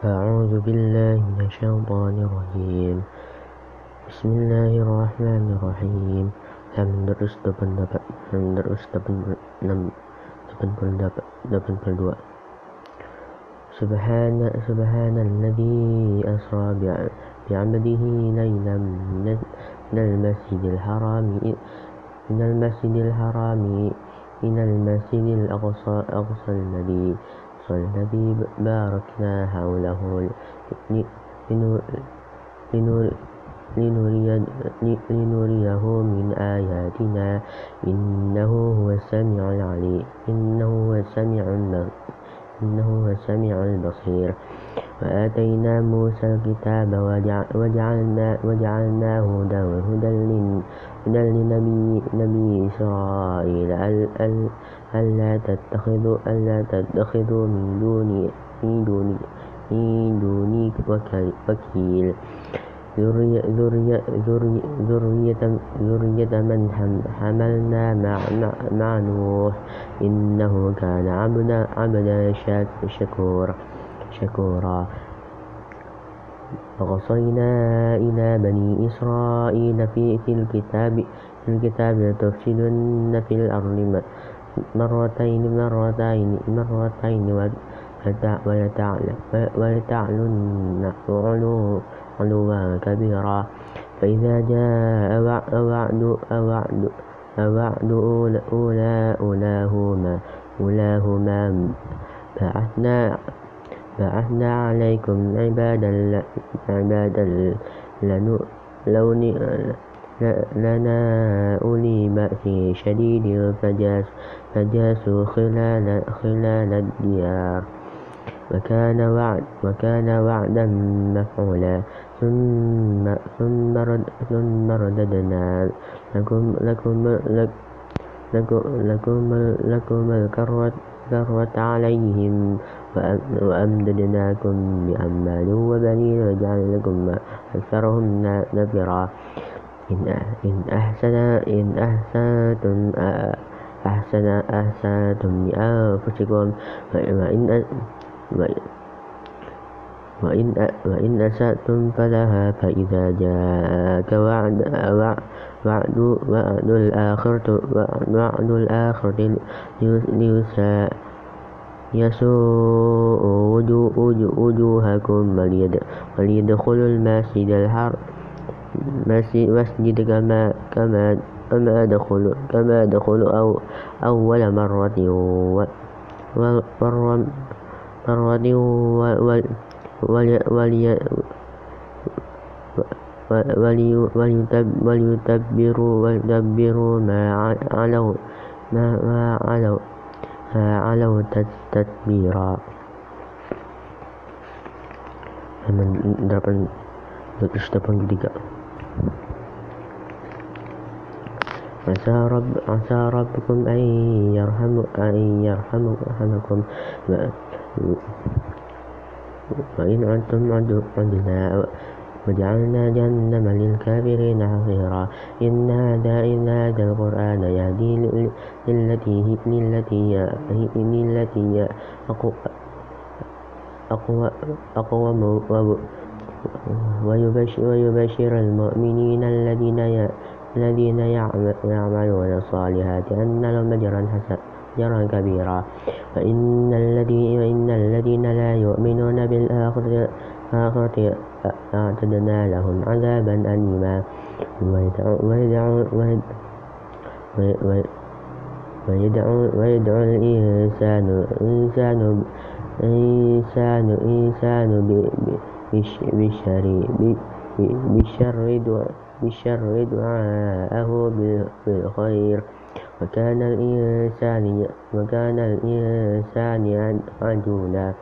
أعوذ بالله من الشيطان الرجيم. dapat depan puluh dua سبحان سبحان الذي أسرى بعبده ليلا من المسجد الحرام من المسجد الحرام إلى المسجد الأقصى أقصى الذي الذي باركنا حوله لنريه من آياتنا إنه هو السميع العليم إنه هو السميع إنه هو السميع البصير. وآتينا موسى الكتاب وجعلنا وجعلناه هدى وهدى لنبي نبي إسرائيل ألا تتخذوا ألا تتخذوا من دوني من دوني من دوني وكيل ذرية, ذرية, ذرية, من حملنا مع, مع نوح. إنه كان عبدا, عبدا شكورا شكورا. وقضينا إلى بني إسرائيل في, في الكتاب في الكتاب لتفسدن في الأرض مرتين مرتين مرتين ولتعلن علوا كبيرا. فإذا جاء وعد وعد وعد أولاهما أولاهما بعثنا بعثنا عليكم عبادا عبادا لنا أولي بأس شديد فجاسوا خلال, خلال الديار. وكان, وعد وكان وعدا مفعولا. ثم, ثم, رد ثم رددنا. لكم, لكم, لكم, لكم, لكم الكرة عليهم. وأمددناكم بأموال وبنين وجعل لكم أكثرهم نفرا إن أحسن إن أحسنتم أحسن أحسنتم لأنفسكم وإن وإن وإن أسأتم فلها فإذا جاءك وعد وعد وعد الآخرة وعد الآخرة يسوء وجوهكم وليدخلوا المسجد الحرام مسجد كما كما كما دخلوا كما دخلوا أو أول مرة مرة وليتبروا وليتبروا ما علوا ما علوا علوا تتبيرا halaman 8 83 عسى رب عسى ربكم أن يرحم أن يرحمكم وإن عدتم عدنا وجعلنا جهنم للكافرين حصيرا. إن هذا إن هذا القرآن يهدي للتي للتي للتي أقوى أقوى ويبشر المؤمنين الذين الذين يعملون الصالحات أن لهم أجرا حسنا كبيرا. وإن الذين لا يؤمنون بالآخرة أعتدنا لهم عذابا أليما. ويدعو الإنسان إنسان إنسان إنسان بالشر دعاءه بالخير. وكان الإنسان وكان الإنسان عجولا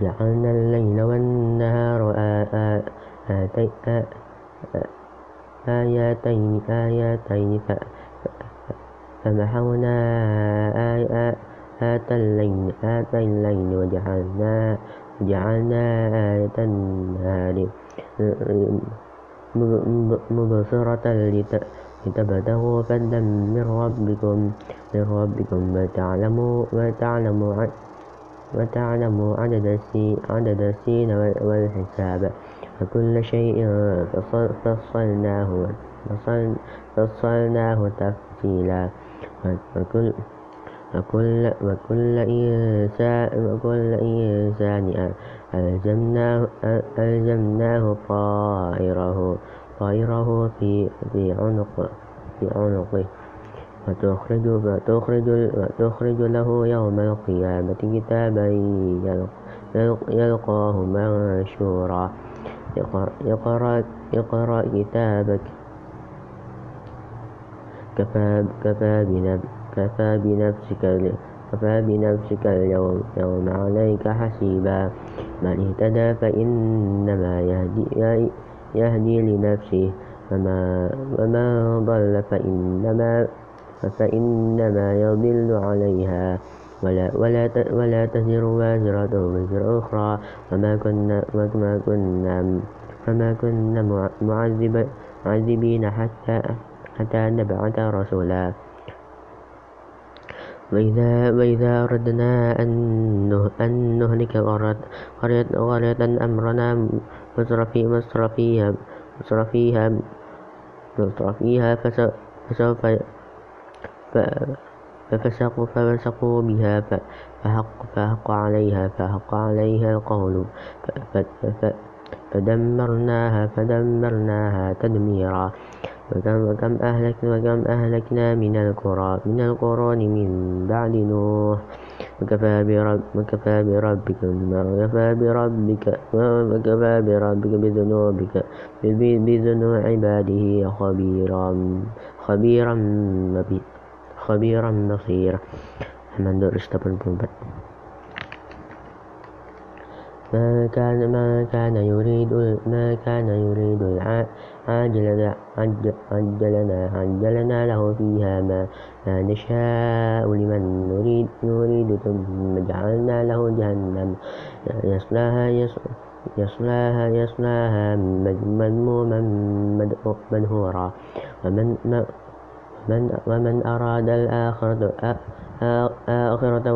جعلنا الليل والنهار آياتين آياتين. فمحونا آيات الليل آيات الليل. وجعلنا جعلنا آية النهار. مبصرة لتبتغوا فضلا من ربكم من ربكم وتعلموا وتعلموا وتعلم عدد السين, عدد السين والحساب. وكل شيء فصلناه فصلناه تفصيلا. وكل وكل وكل إنسان وكل إنسان ألزمناه ألزمناه طائره. طائره في في عنق في عنقه. وتخرج وتخرج وتخرج له يوم القيامة كتابا يلقاه منشورا. اقرأ اقرأ كتابك. كفى كفى بنفسك كفى بنفسك اليوم يوم عليك حسيبا. من اهتدى فإنما يهدي, يهدي لنفسه وما ومن ضل فإنما فإنما يضل عليها. ولا, ولا, ولا تزر وازرة وزر أخرى. وما كنا, وما كنا, فما كنا معذب معذبين حتى, حتى نبعث رسولا. وإذا, وإذا أردنا أن نهلك قرية, قرية أمرنا مصرفي مصرفيها مصرفيها مصرفيها فسوف ففسقوا ففسقوا بها فحق, فحق عليها فحق عليها القول فدمرناها فدمرناها تدميرا. وكم, وكم, أهلك وكم أهلكنا من القرى من القرون من بعد نوح. وكفى برب وكفى بربك وكفى بربك وكفى بربك بذنوبك بذنوب عباده خبيرا خبيرا خبيرا بصيرا. من دور ما كان ما كان يريد ما كان يريد عاجلنا عجلنا عجلنا له فيها ما نشاء لمن نريد نريد ثم جعلنا له جهنم. يصلاها يصلاها يصلاها مذموما مدحورا ومن من ومن أراد الآخرة آخرة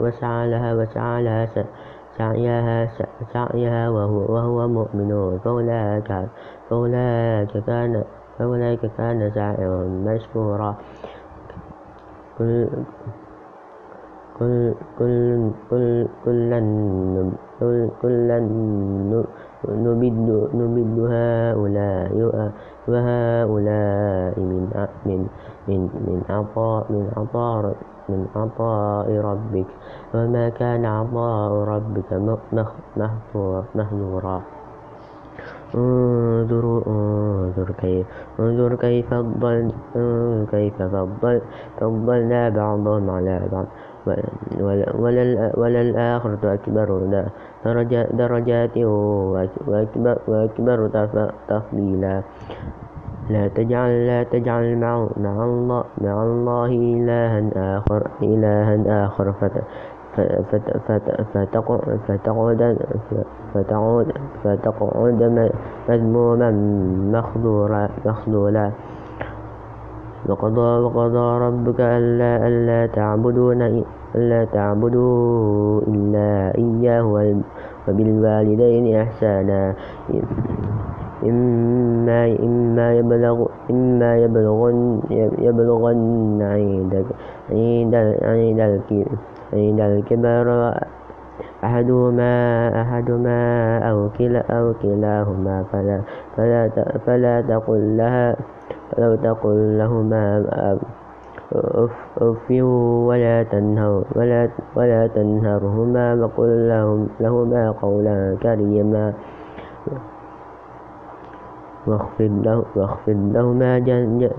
وسعى لها وسعى لها سعيها سعيها وهو, وهو مؤمن. فأولئك فأولئك كان فأولئك كان سعيهم مشكورا كل كل كل كل كلا نمد هؤلاء وهؤلاء من من من من عطاء من عطاء من عطاء ربك. وما كان عطاء ربك مهجورا انظروا انظر كيف انظر كيف فضل كيف فضل فضلنا بعضهم على بعض. وللآخرة أكبر درجات وأكبر, تفضيلا. لا تجعل لا تجعل مع, مع الله مع الله إلها آخر إلها آخر. فتقعد فتقعد فتقعد مذموما مخذولا وقضى وقضى ربك ألا ألا تعبدون ألا تعبدوا إلا إياه وبالوالدين إحسانا. إما إما يبلغ إما يبلغن يبلغن عند عند عند الكبر أحدهما أحدهما أو كلا أو كلاهما فلا فلا فلا تقل لها فلو تقل لهما أف ولا تنهر ولا ولا تنهرهما وقل لهم لهما قولا كريما. واخفض له واخفض لهما جنا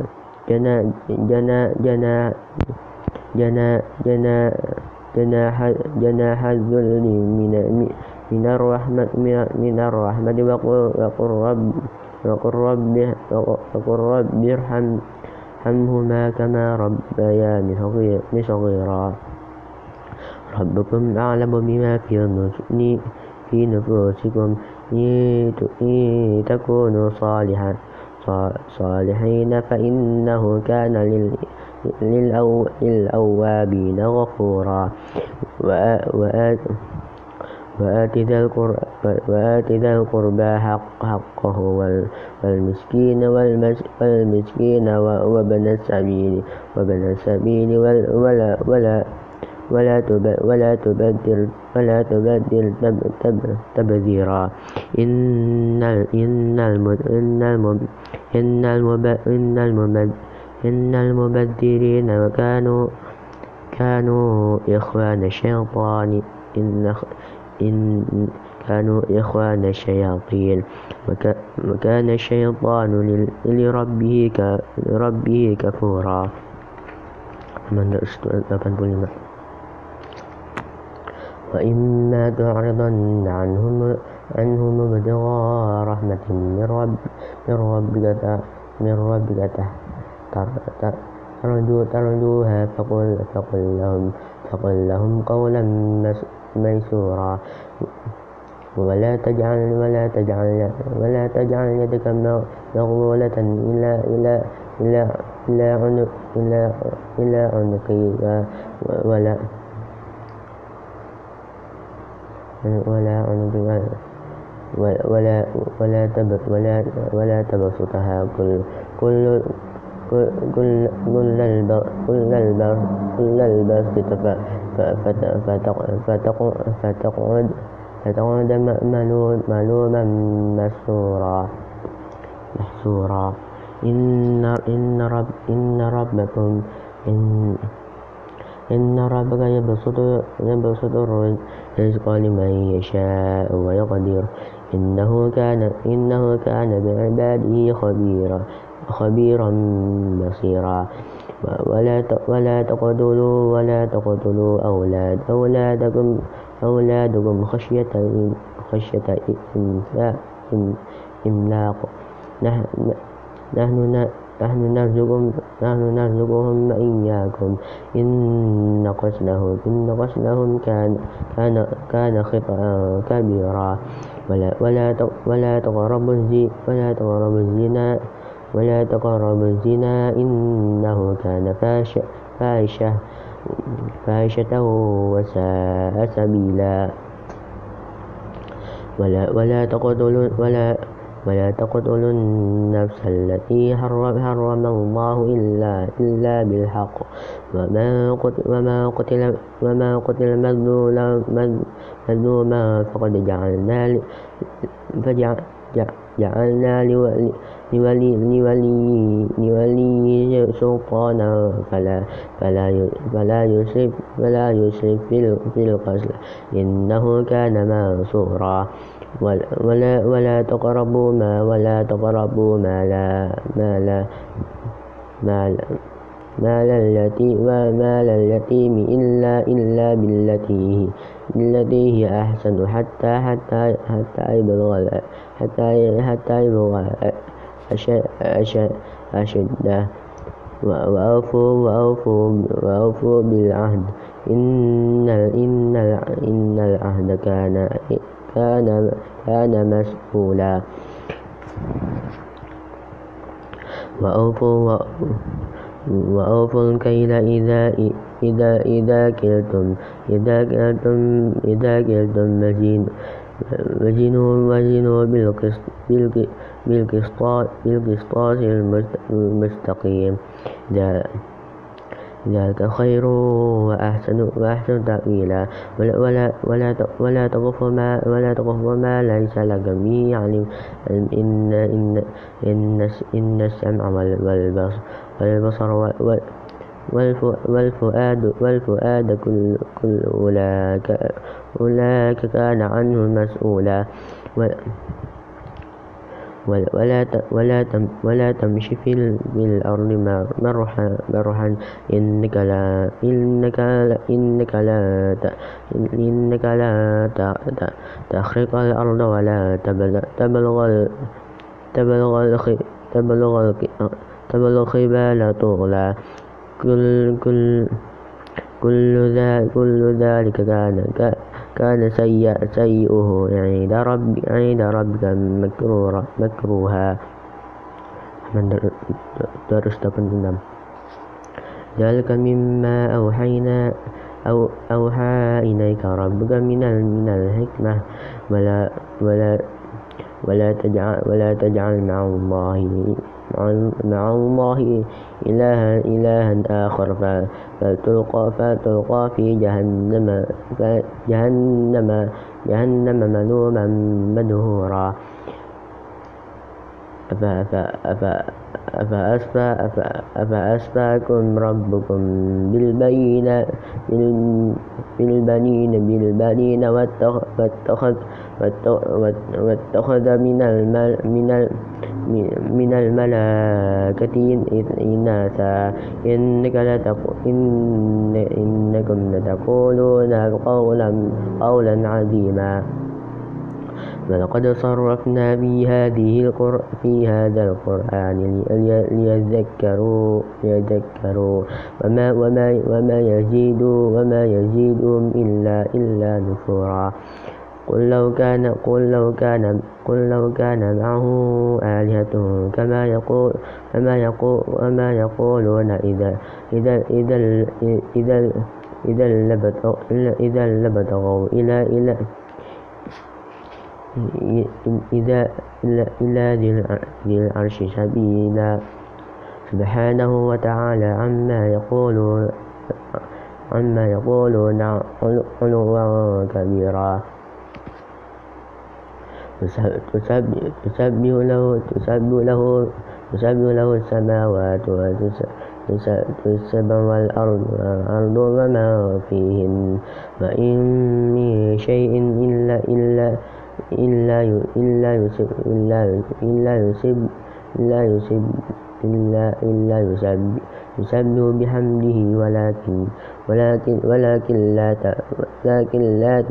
جنا جنا جنا جنا جنا جناح جناح الذل من من الرحمة من الرحمة. وقل رب وقل رب وقل رب ارحم ارحمهما كما ربياني صغيرا. ربكم أعلم بما في في نفوسكم. إن تكونوا صالحا صالحين فإنه كان للأوابين غفورا. وآت ذا القربى حقه والمسكين والمسكين وابن السبيل وابن السبيل ولا ولا ولا ولا تبدل ولا تبدل تبذيرا. إن إن إن إن المبذرين كانوا كانوا إخوان الشيطان. إن إن كانوا إخوان الشياطين. وكان الشيطان لربه لربه كفورا. من 85 وإما تعرضن عنهم عنهم ابتغاء رحمة من رب من ربك من ربك ترجوها فقل فقل لهم فقل لهم قولا ميسورا. ولا تجعل ولا تجعل ولا تجعل يدك مغلولة إلى إلى إلى إلى عنق إلى إلى عنقك ولا ولا عنقك ولا ولا تبسطها. كل كل كل كل البسط فتقعد فتقعد ملوما محسورا إن إن رب إن ربكم إن إن ربك يبسط يبسط الرزق لمن يشاء ويقدر إنه كان إنه كان بعباده خبيرا. خبيرا بصيرا. ولا ولا تقتلوا ولا تقتلوا أولاد أولادكم أولادكم خشية خشية إملاق. نحن نحن نرزقهم نحن نرزقهم وإياكم إن قتلهم إن قتلهم كان كان كان خطأ كبيرا. ولا ولا ولا تقربوا الزنا ولا تقربوا الزنا ولا تقربوا الزنا إنه كان فاحشة فاحشة وساء سبيلا. ولا ولا تقتلوا ولا ولا تقتلوا النفس التي حرم الله إلا إلا بالحق. وما قتل وما قتل وما قتل مظلوما فقد جعلنا فجعلنا لولي لولي سلطانا. فلا فلا فلا يسرف فلا يسرف في القتل إنه كان منصورا. ولا ولا تقربوا ما ولا تقربوا ما لا ما لا ما لا مال اليتيم ومال اليتيم إلا إلا بالتي بالتي هي أحسن. حتى حتى حتى يبلغ حتى حتى يبلغ أشده. وأوفوا وأوفوا وأوفوا بالعهد. إن إن إن العهد كان كان كان مسؤولا. وأوفوا وأوفوا الكيل إذا إذا إذا كلتم إذا كلتم إذا كلتم مزين وزنوا بالقسطاس المستقيم. ذلك خير وأحسن وأحسن تأويلا. ولا ولا ولا ولا تقف ما ولا تقف ما ليس لك به علم. إن إن إن إن السمع والبصر والفؤاد والفؤاد كل كل أولئك أولئك كان عنه مسؤولا. ولا ولا ولا تمشي في الأرض مرحا مرحا. إنك لا إنك لا إنك لا إنك لا تخرق الأرض ولا تبلغ تبلغ تبلغ تبلغ خبال طغلا كل كل كل ذلك كان كان سيئه عند رب عند ربك مكروها. من درس 86 ذلك مما أوحينا أو أوحى إليك ربك من من الحكمة. ولا ولا ولا تجعل ولا تجعل مع الله مع الله إلها إلها آخر. فتلقى فتلقى في جهنم جهنم جهنم ملوما مدهورا. بالبنين بالبنين بالبنين واتخذ واتخذ من من من الملائكة إناثا. إنك إن إنكم لتقولون قولا قولا عظيما. ولقد صرفنا في هذه في هذا القرآن ليذكروا ليذكروا. وما وما وما يزيد وما يزيدهم إلا إلا نفورا. قل لو كان قل لو كان قل لو كان معه آلهة كما يقول كما يقول وما يقولون إذا إذا إذا إذا إذا لبتغوا إلى إلى إلى إلى ذي العرش سبيلا. سبحانه وتعالى عما يقولون عما يقولون علوا كبيرا. تسبح له تسبح له تسبح له السماوات والسبع والأرض والأرض وما فيهن. وإن من شيء إلا إلا إلا إلا يسب إلا إلا يسب إلا يسب إلا إلا يسب يسبح بحمده ولكن ولكن ولكن لا ولكن لا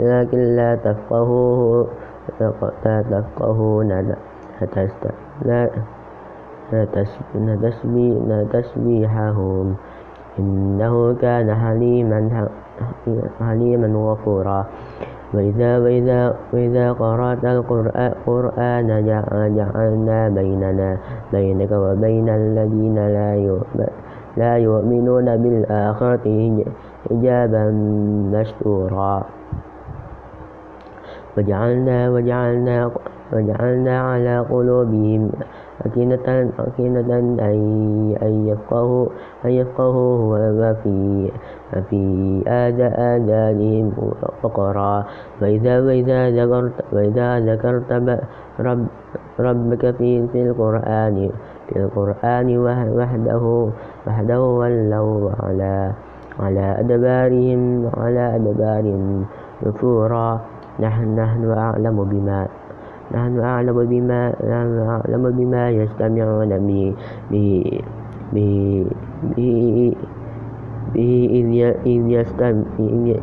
ولكن لا تفقهوا تفقهون تسبيحهم إنه كان حليما حليما غفورا وإذا وإذا وإذا قرأت القرآن جعلنا بيننا بينك وبين الذين لا لا يؤمنون بالآخرة حجابا مستورا. وجعلنا وجعلنا وجعلنا على قلوبهم أكنة أكنة أن يفقهوا أن يفقهوا وفي وفي آذانهم وقرا وإذا وإذا ذكرت وإذا ذكرت رب ربك في في القرآن في القرآن وحده وحده ولوا على على أدبارهم على أدبارهم نفورا. نحن نحن أعلم بما نحن أعلم بما نحن أعلم بما يستمعون به به به, به به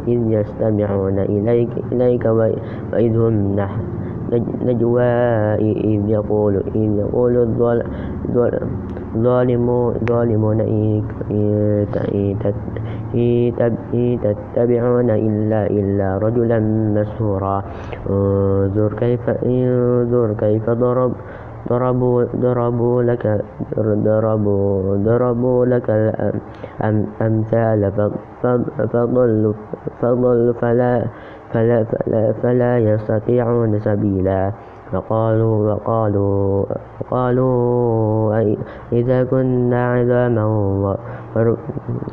إذ يستمعون إليك, إليك وإذ هم نجوى إذ يقول إذ يقول الظالمون إن تتبعون إلا إلا رجلا مسهورا انظر كيف انظر كيف ضرب ضربوا ضربوا لك ضربوا ضربوا لك الأمثال فضلوا فضلوا فلا فلا فلا, فلا يستطيعون سبيلا. وقالوا وقالوا وقالوا إذا كنا عظاما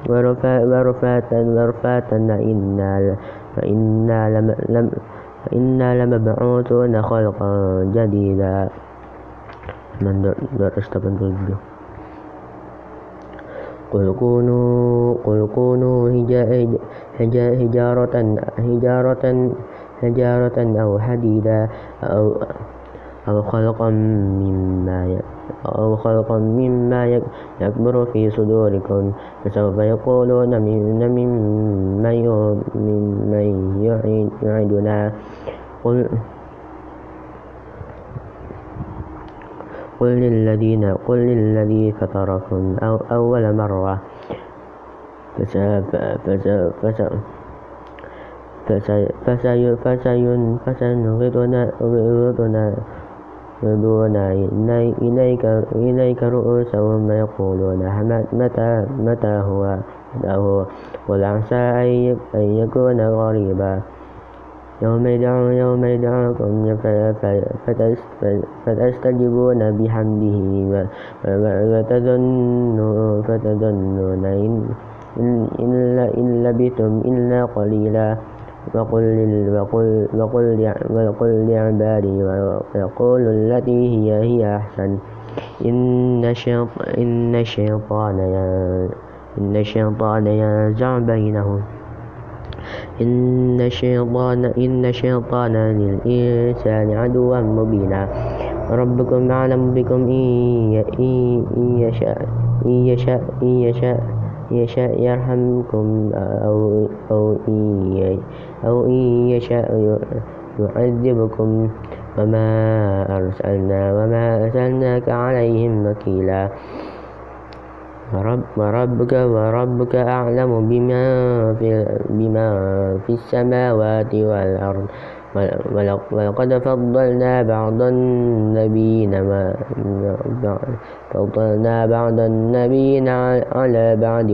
ورفاتا ورفاتا إنا فإنا لم فإنا لمبعوثون خلقا جديدا. من 287 قل كونوا قل كونوا حجارة حجارة حجارة أو حديدا أو أو خلقا مما أو خلقا مما يكبر في صدوركم فسوف يقولون ممن يعيدنا. قل قل للذين قل للذي فطركم أو أول مرة. فسينغضنا يدون إليك, إليك رؤوسهم يقولون متى, متى هو قل عسى أن يكون قريبا يوم يدعو يوم يدعوكم فتستجيبون بحمده فتظنون إن لبثتم إلا قليلا وقل, وقل, وقل, وقل لعبادي ويقول التي هي هي أحسن. إن الشيطان إن الشيطان ينزع بينهم. إن الشيطان إن الشيطان للإنسان عدوا مبينا. ربكم أعلم بكم إن يشاء إن يشاء إن يشاء يشاء يرحمكم أو أو إن أو إن يشاء يعذبكم. وما أرسلنا وما أرسلناك عليهم وكيلا. وربك وربك أعلم بما في, بما في السماوات والأرض. ولقد فضلنا بعض النبيين فضلنا بعض النبيين على بعض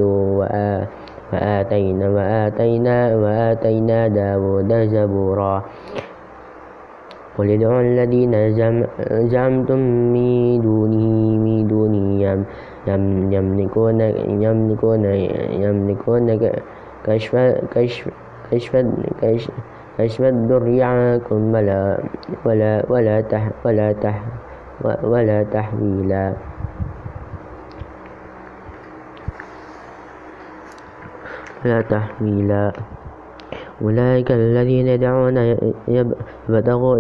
وآتينا وآتينا وآتينا داود زبورا. قل ادعوا الذين زعمتم من دونه من دونه يملكون يملكون يملكون كشف كشف كشف كشف الضر عنكم ولا ولا ولا تح ولا تح ولا تحويلا. ولا تحويلا. أولئك الذين يدعون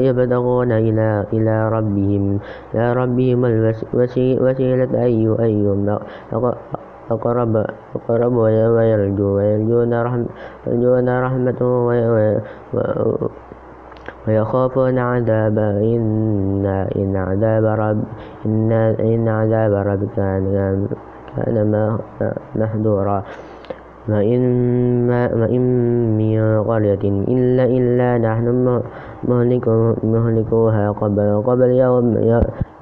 يبتغون إلى إلى ربهم. إلى ربهم الوسيلة أي أيهم. أقرب أقرب ويرجو. ويرجون رحمة يرجون رحمته ويخافون عذاب إن إن عذاب رب إن إن عذاب ربك كان كان محذورا وإن من قرية إلا إلا نحن مهلكوها قبل, قبل يوم,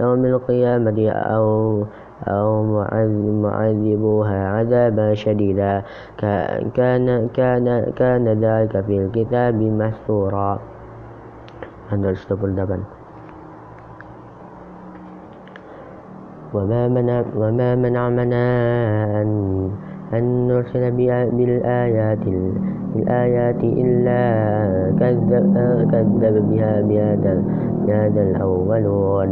يوم القيامة أو أو معذبوها عذابا شديدا. كان كان كان ذلك في الكتاب مسطورا وما منع وما منعنا أن أن نرسل بالآيات بالآيات إلا كذب, كذب بها بهذا, بهذا الأولون.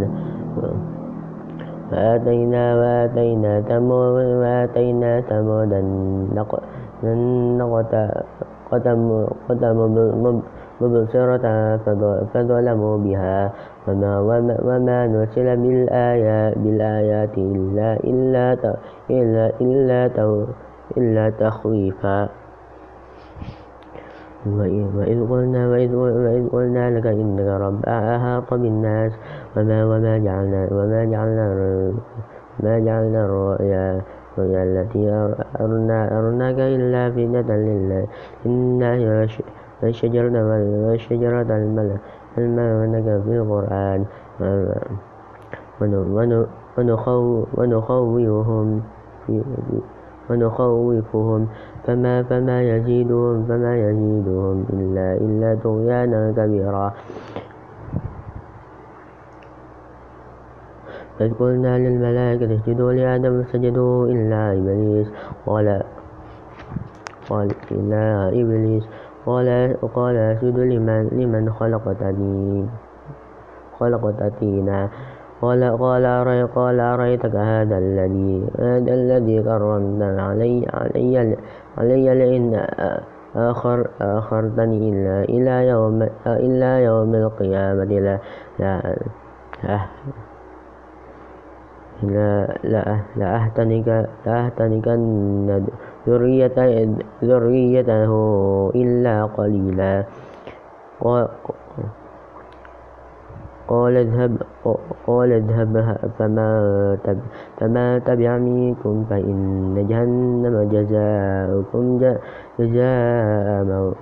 وآتينا وآتينا ثمود وآتينا ثمود قدم مبصرة فظلموا بها وما, وما, وما نرسل بالآيات, بالآيات إلا إلا, إلا, إلا إلا تخويفا وإذ قلنا وإذ, وإذ قلنا لك إنك رب أحاط بالناس. وما وما جعلنا وما جعلنا ما جعلنا الرؤيا الرؤيا التي أرنا أرناك إلا فتنة للناس والشجرة والشجرة الملونة في القرآن. ونخوفهم ونخوفهم فما فما يزيدهم فما يزيدهم إلا إلا طغيانا كبيرا. إذ قلنا للملائكة اسجدوا لآدم فسجدوا إلا إبليس. قال قال إلا إبليس. قال قال اسجد لمن لمن خلقتني خلقتني. قال قال قال أريتك هذا الذي هذا الذي كرمت علي علي علي لئن آخر آخرتني إلا إلى يوم إلا يوم القيامة لا لا لا لا لا أهتنك لا ذريته إلا قليلا قال اذهب قال اذهب فما تب فما تبعنيكم فإن جهنم جزاؤكم جزاء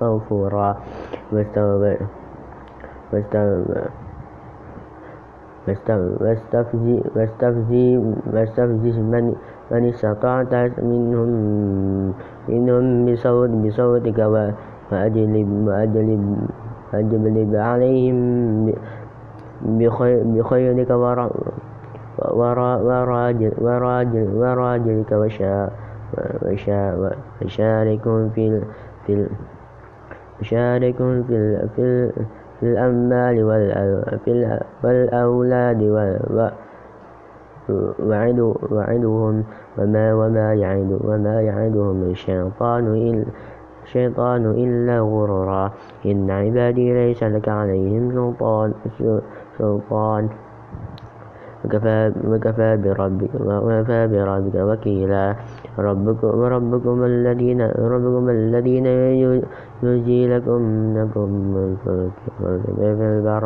موفورا واستفزز من من استطعت منهم منهم بصوت بصوتك وأجلب وأجلب وأجلب عليهم بخيرك وراجلك وشاركهم في وشاركهم في في الأموال والأولاد وعدهم وما وما يعد وما يعدهم الشيطان الشيطان إلا غرورا. إن عبادي ليس لك عليهم سلطان سلطان. وكفى, وكفى بربك وكفى بربك وكيلا. ربكم وربكم الذين ربكم الذين يجي لكم لكم في البر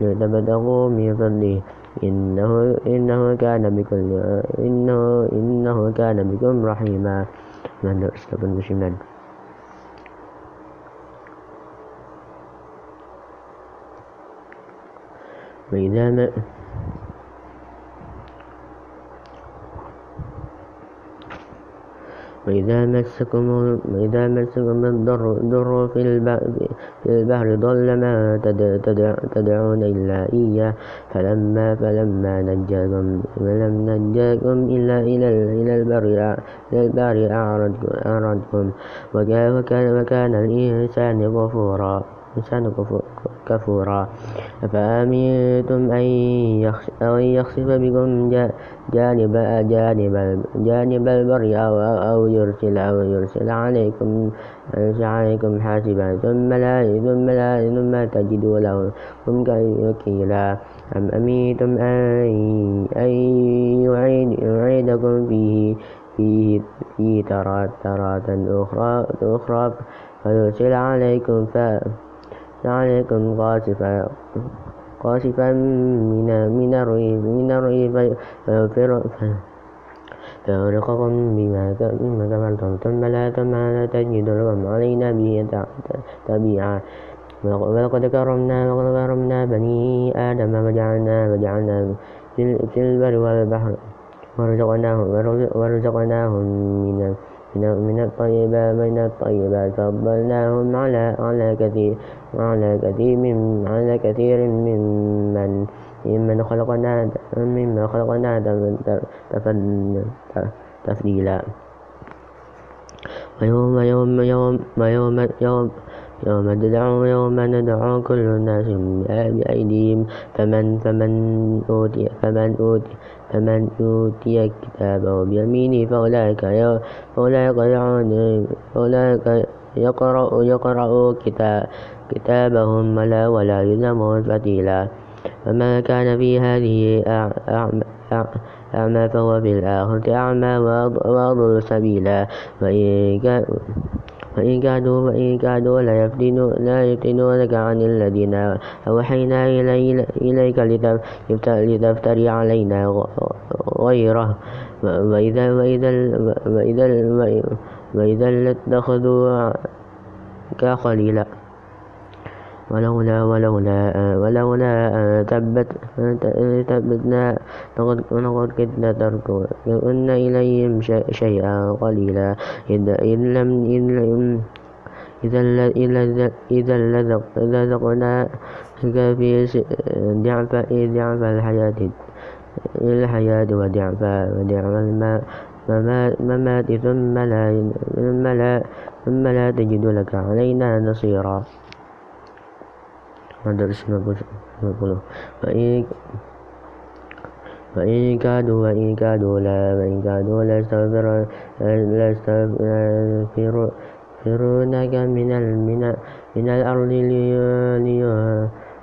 لتبتغوا من فضله. إنه إنه كان بكل إنه إنه كان بكم رحيما. من استقبل بشمال وإذا ما وإذا مسكم وإذا مسكم الضر في البحر ضل ما تدعون إلا إياه. فلما فلما نجاكم فلم نجاكم إلا إلى إلى البر إلى البر أعرضكم وكان الإنسان غفورا الإنسان كفورا. أفأمنتم أن يخسف بكم جانب جانب جانب البر أو أو يرسل أو يرسل عليكم عليكم حاسبا. ثم لا ثم لا ثم تجدوا لهم وكيلا أم أمنتم أن يعيدكم فيه فيه, فيه ترى أخرى أخرى فيرسل عليكم عليكم قاصفا قاصفا من من الريح من الريح فيغرقكم بما كفرتم ثم لا ثم لا تجد لكم علينا به تبيعا ولقد كرمنا ولقد كرمنا بني آدم وجعلنا وجعلنا في البر والبحر ورزقناهم ورزقناهم من من الطيبات من الطيبات فضلناهم على على كثير على كثير من على كثير ممن ممن خلقنا ممن خلقنا تفضيلا. ويوم يوم يوم ويوم يوم يوم ندعو يوم ندعو كل الناس بأيديهم. فمن فمن أوتي فمن أوتي فمن أوتي كتابه بيمينه فأولئك فأولئك فأولئك يقرأ يقرأ كتاب كتابهم ولا ولا يظلمون فتيلا. فما كان في هذه أعمى فهو في الآخرة أعمى وأضل سبيلا. كادوا وإن كادوا ليفتنونك عن الذين أوحينا إليك لتفتري علينا غيره. وإذا وإذا وإذا وإذا لاتخذوك خليلا. ولولا ولولا ولولا ثبت ثبتنا لقد كدنا تركن إليهم شيئا قليلا. إذ لم إذا إذا لذقنا في ضعف ضعف الحياة الحياة وضعف وضعف الممات ثم لا ثم لا تجد لك علينا نصيرا. Madaris 90 وإن كادوا وإن كادوا لا وإن كادوا ليستغفرونك من من الأرض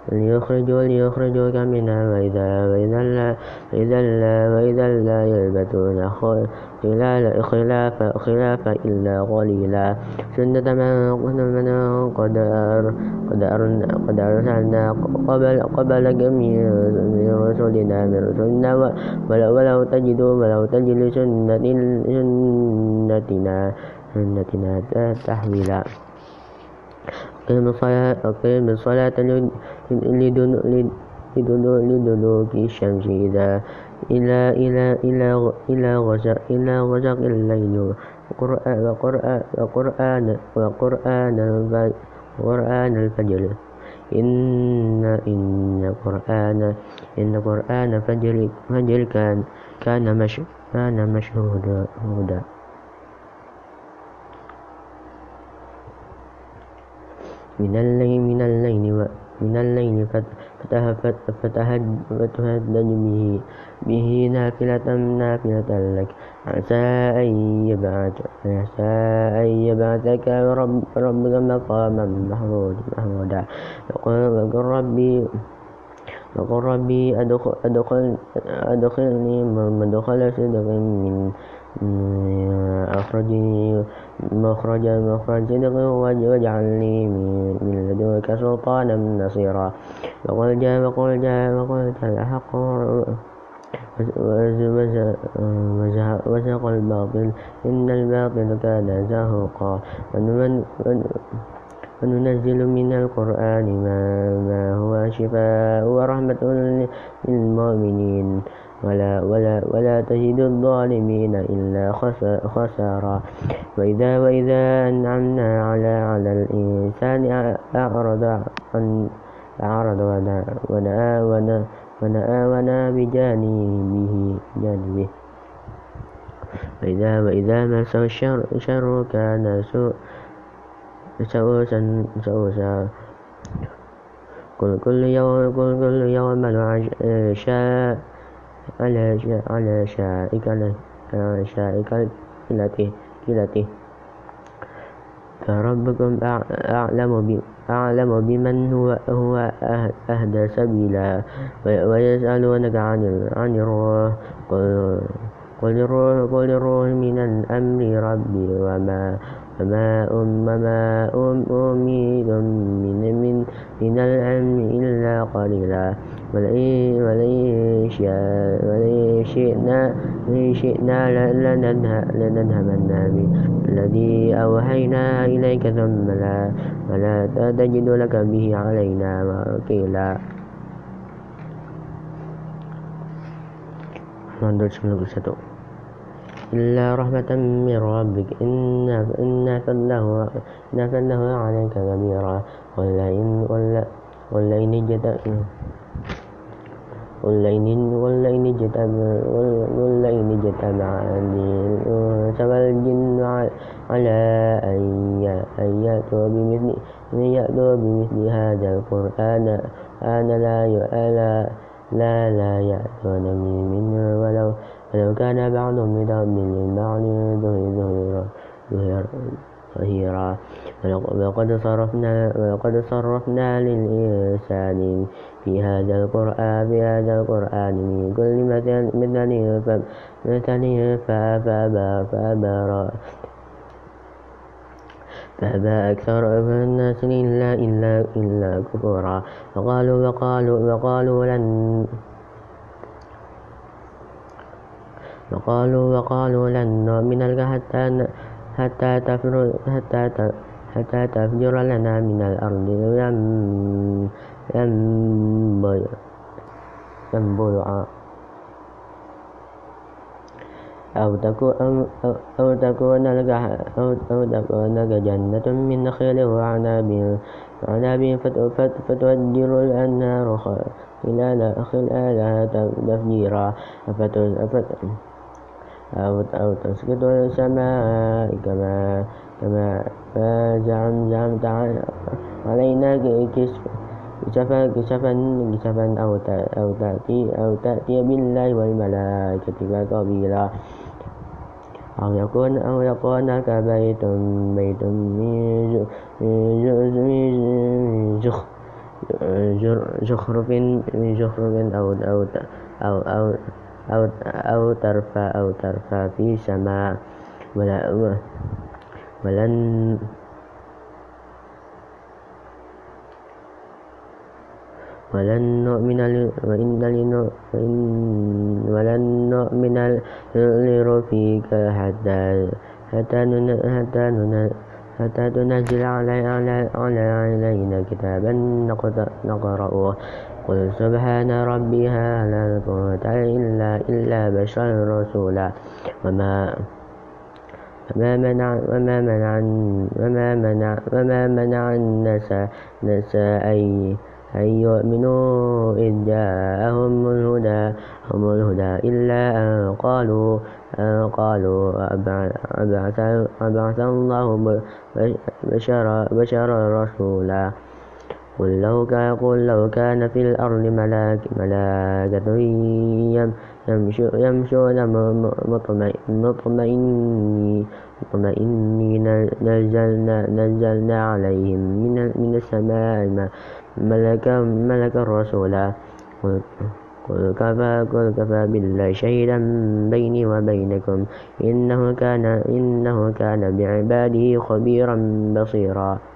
ليخرجوا ليخرجوك منها وإذا وإذا لا وإذا لا وإذا لا يلبثون خلاف خلاف إلا قليلا. سنة من قد قد قد أرسلنا قبل قبلك من رسلنا من رسلنا ولو تجدوا ولو تجد سنة سنتنا سنتنا تحويلا. أقم الصلاة أقم الصلاة لدلوك الشمس إذا إلى إلى إلى إلى غسق إلى غسق الليل. وقرآن وقرآن وقرآن وقرآن الفجر. إن إن قرآن إن قرآن فجر فجر كان كان مش كان مشهودا من الليل من الليل من الليل فتهجد به به نافلة نافلة لك. عسى أن يبعث عسى أن يبعثك رب ربك مقاما محمودا. وقل ربي وقل ربي أدخل أدخل أدخلني مدخل صدق من أخرجني مخرج مخرج صدق واجعلني من لدنك سلطانا نصيرا. وقل جاء وقل جاء وقل الحق وزهق الباطل. إن الباطل كان زهوقا. وننزل من القرآن ما هو شفاء ورحمة للمؤمنين. ولا, ولا, ولا تجد الظالمين إلا خسارا. وإذا, وإذا أنعمنا على, على الإنسان أعرض عن أعرض ونأى ونأى ونأى بجانبه جانبه. وإذا وإذا مسه الشر, الشر كان سوء سوسا سوسا كل كل يوم كل كل يوم شاء. على على شائك على شائك كلته كلته فربكم أعلم أعلم بمن هو هو أهدى سبيلا ويسألونك عن عن الروح. قل قل الروح قل الروح من الأمر ربي وما وما وما أميد من من من العلم إلا قليلا. ولئن شئنا شئنا لنذهبن بالذي أوحينا إليك ثم لا ولا تجد لك به علينا وكيلا. 191 إلا رحمة من ربك. إنا إنا فضله إنا فضله عليك كبيرا ولئن ولئن ولئن ولئن ولئن اجتمع الإنس والجن على أن يأتوا بمثل يأتوا بمثل هذا القرآن. أن لا لا لا يأتون منه ولو ولو كان بعضهم لبعض ظهيرا ولقد صرفنا ولقد صرفنا للإنسان في هذا القرآن في هذا القرآن من كل مثل مثل مثل فأبى فأبى فأبى أكثر الناس إلا إلا إلا كفورا وقالوا وقالوا وقالوا لن وقالوا وقالوا لن نؤمن لك حتى حتى تفجر حتى حتى تفجر لنا من الأرض. ينبوعا أو تكون أو, تكون لك أو, أو تكون لك جنة من نخيل وعناب. وعناب فتفجر الأنهار خلالها تفجيرا. أو أو تسقط السماء كما كما زعم زعمت علينا كسفا كسفا كسفا أو أو تأتي أو تأتي بالله والملائكة قبيلا أو يكون أو يكون لك بيت بيت من زخرف من زخرف أو أو أو أو أو أو ترفع أو ترفع في سماء ولا ولن ولن نؤمن وإن ولن نؤمن لرفيق حتى حتى حتى حتى تنزل علينا كتابا نقرأه. قل سبحان ربي هل كنت إلا إلا بشرا رسولا. وما وما منع وما منع وما منع وما منع الناس الناس أن أن يؤمنوا إذ جاءهم الهدى هم الهدى إلا أن قالوا قالوا أبعث الله بشرا بشرا رسولا. قل لو كان, قل لو كان في الأرض ملاك ملاكة يمشون مطمئنين نزلنا, نزلنا عليهم من, من السماء ملكا ملكا رسولا. قل كفى, قل كفى بالله شهيدا بيني وبينكم. إنه كان, إنه كان بعباده خبيرا بصيرا.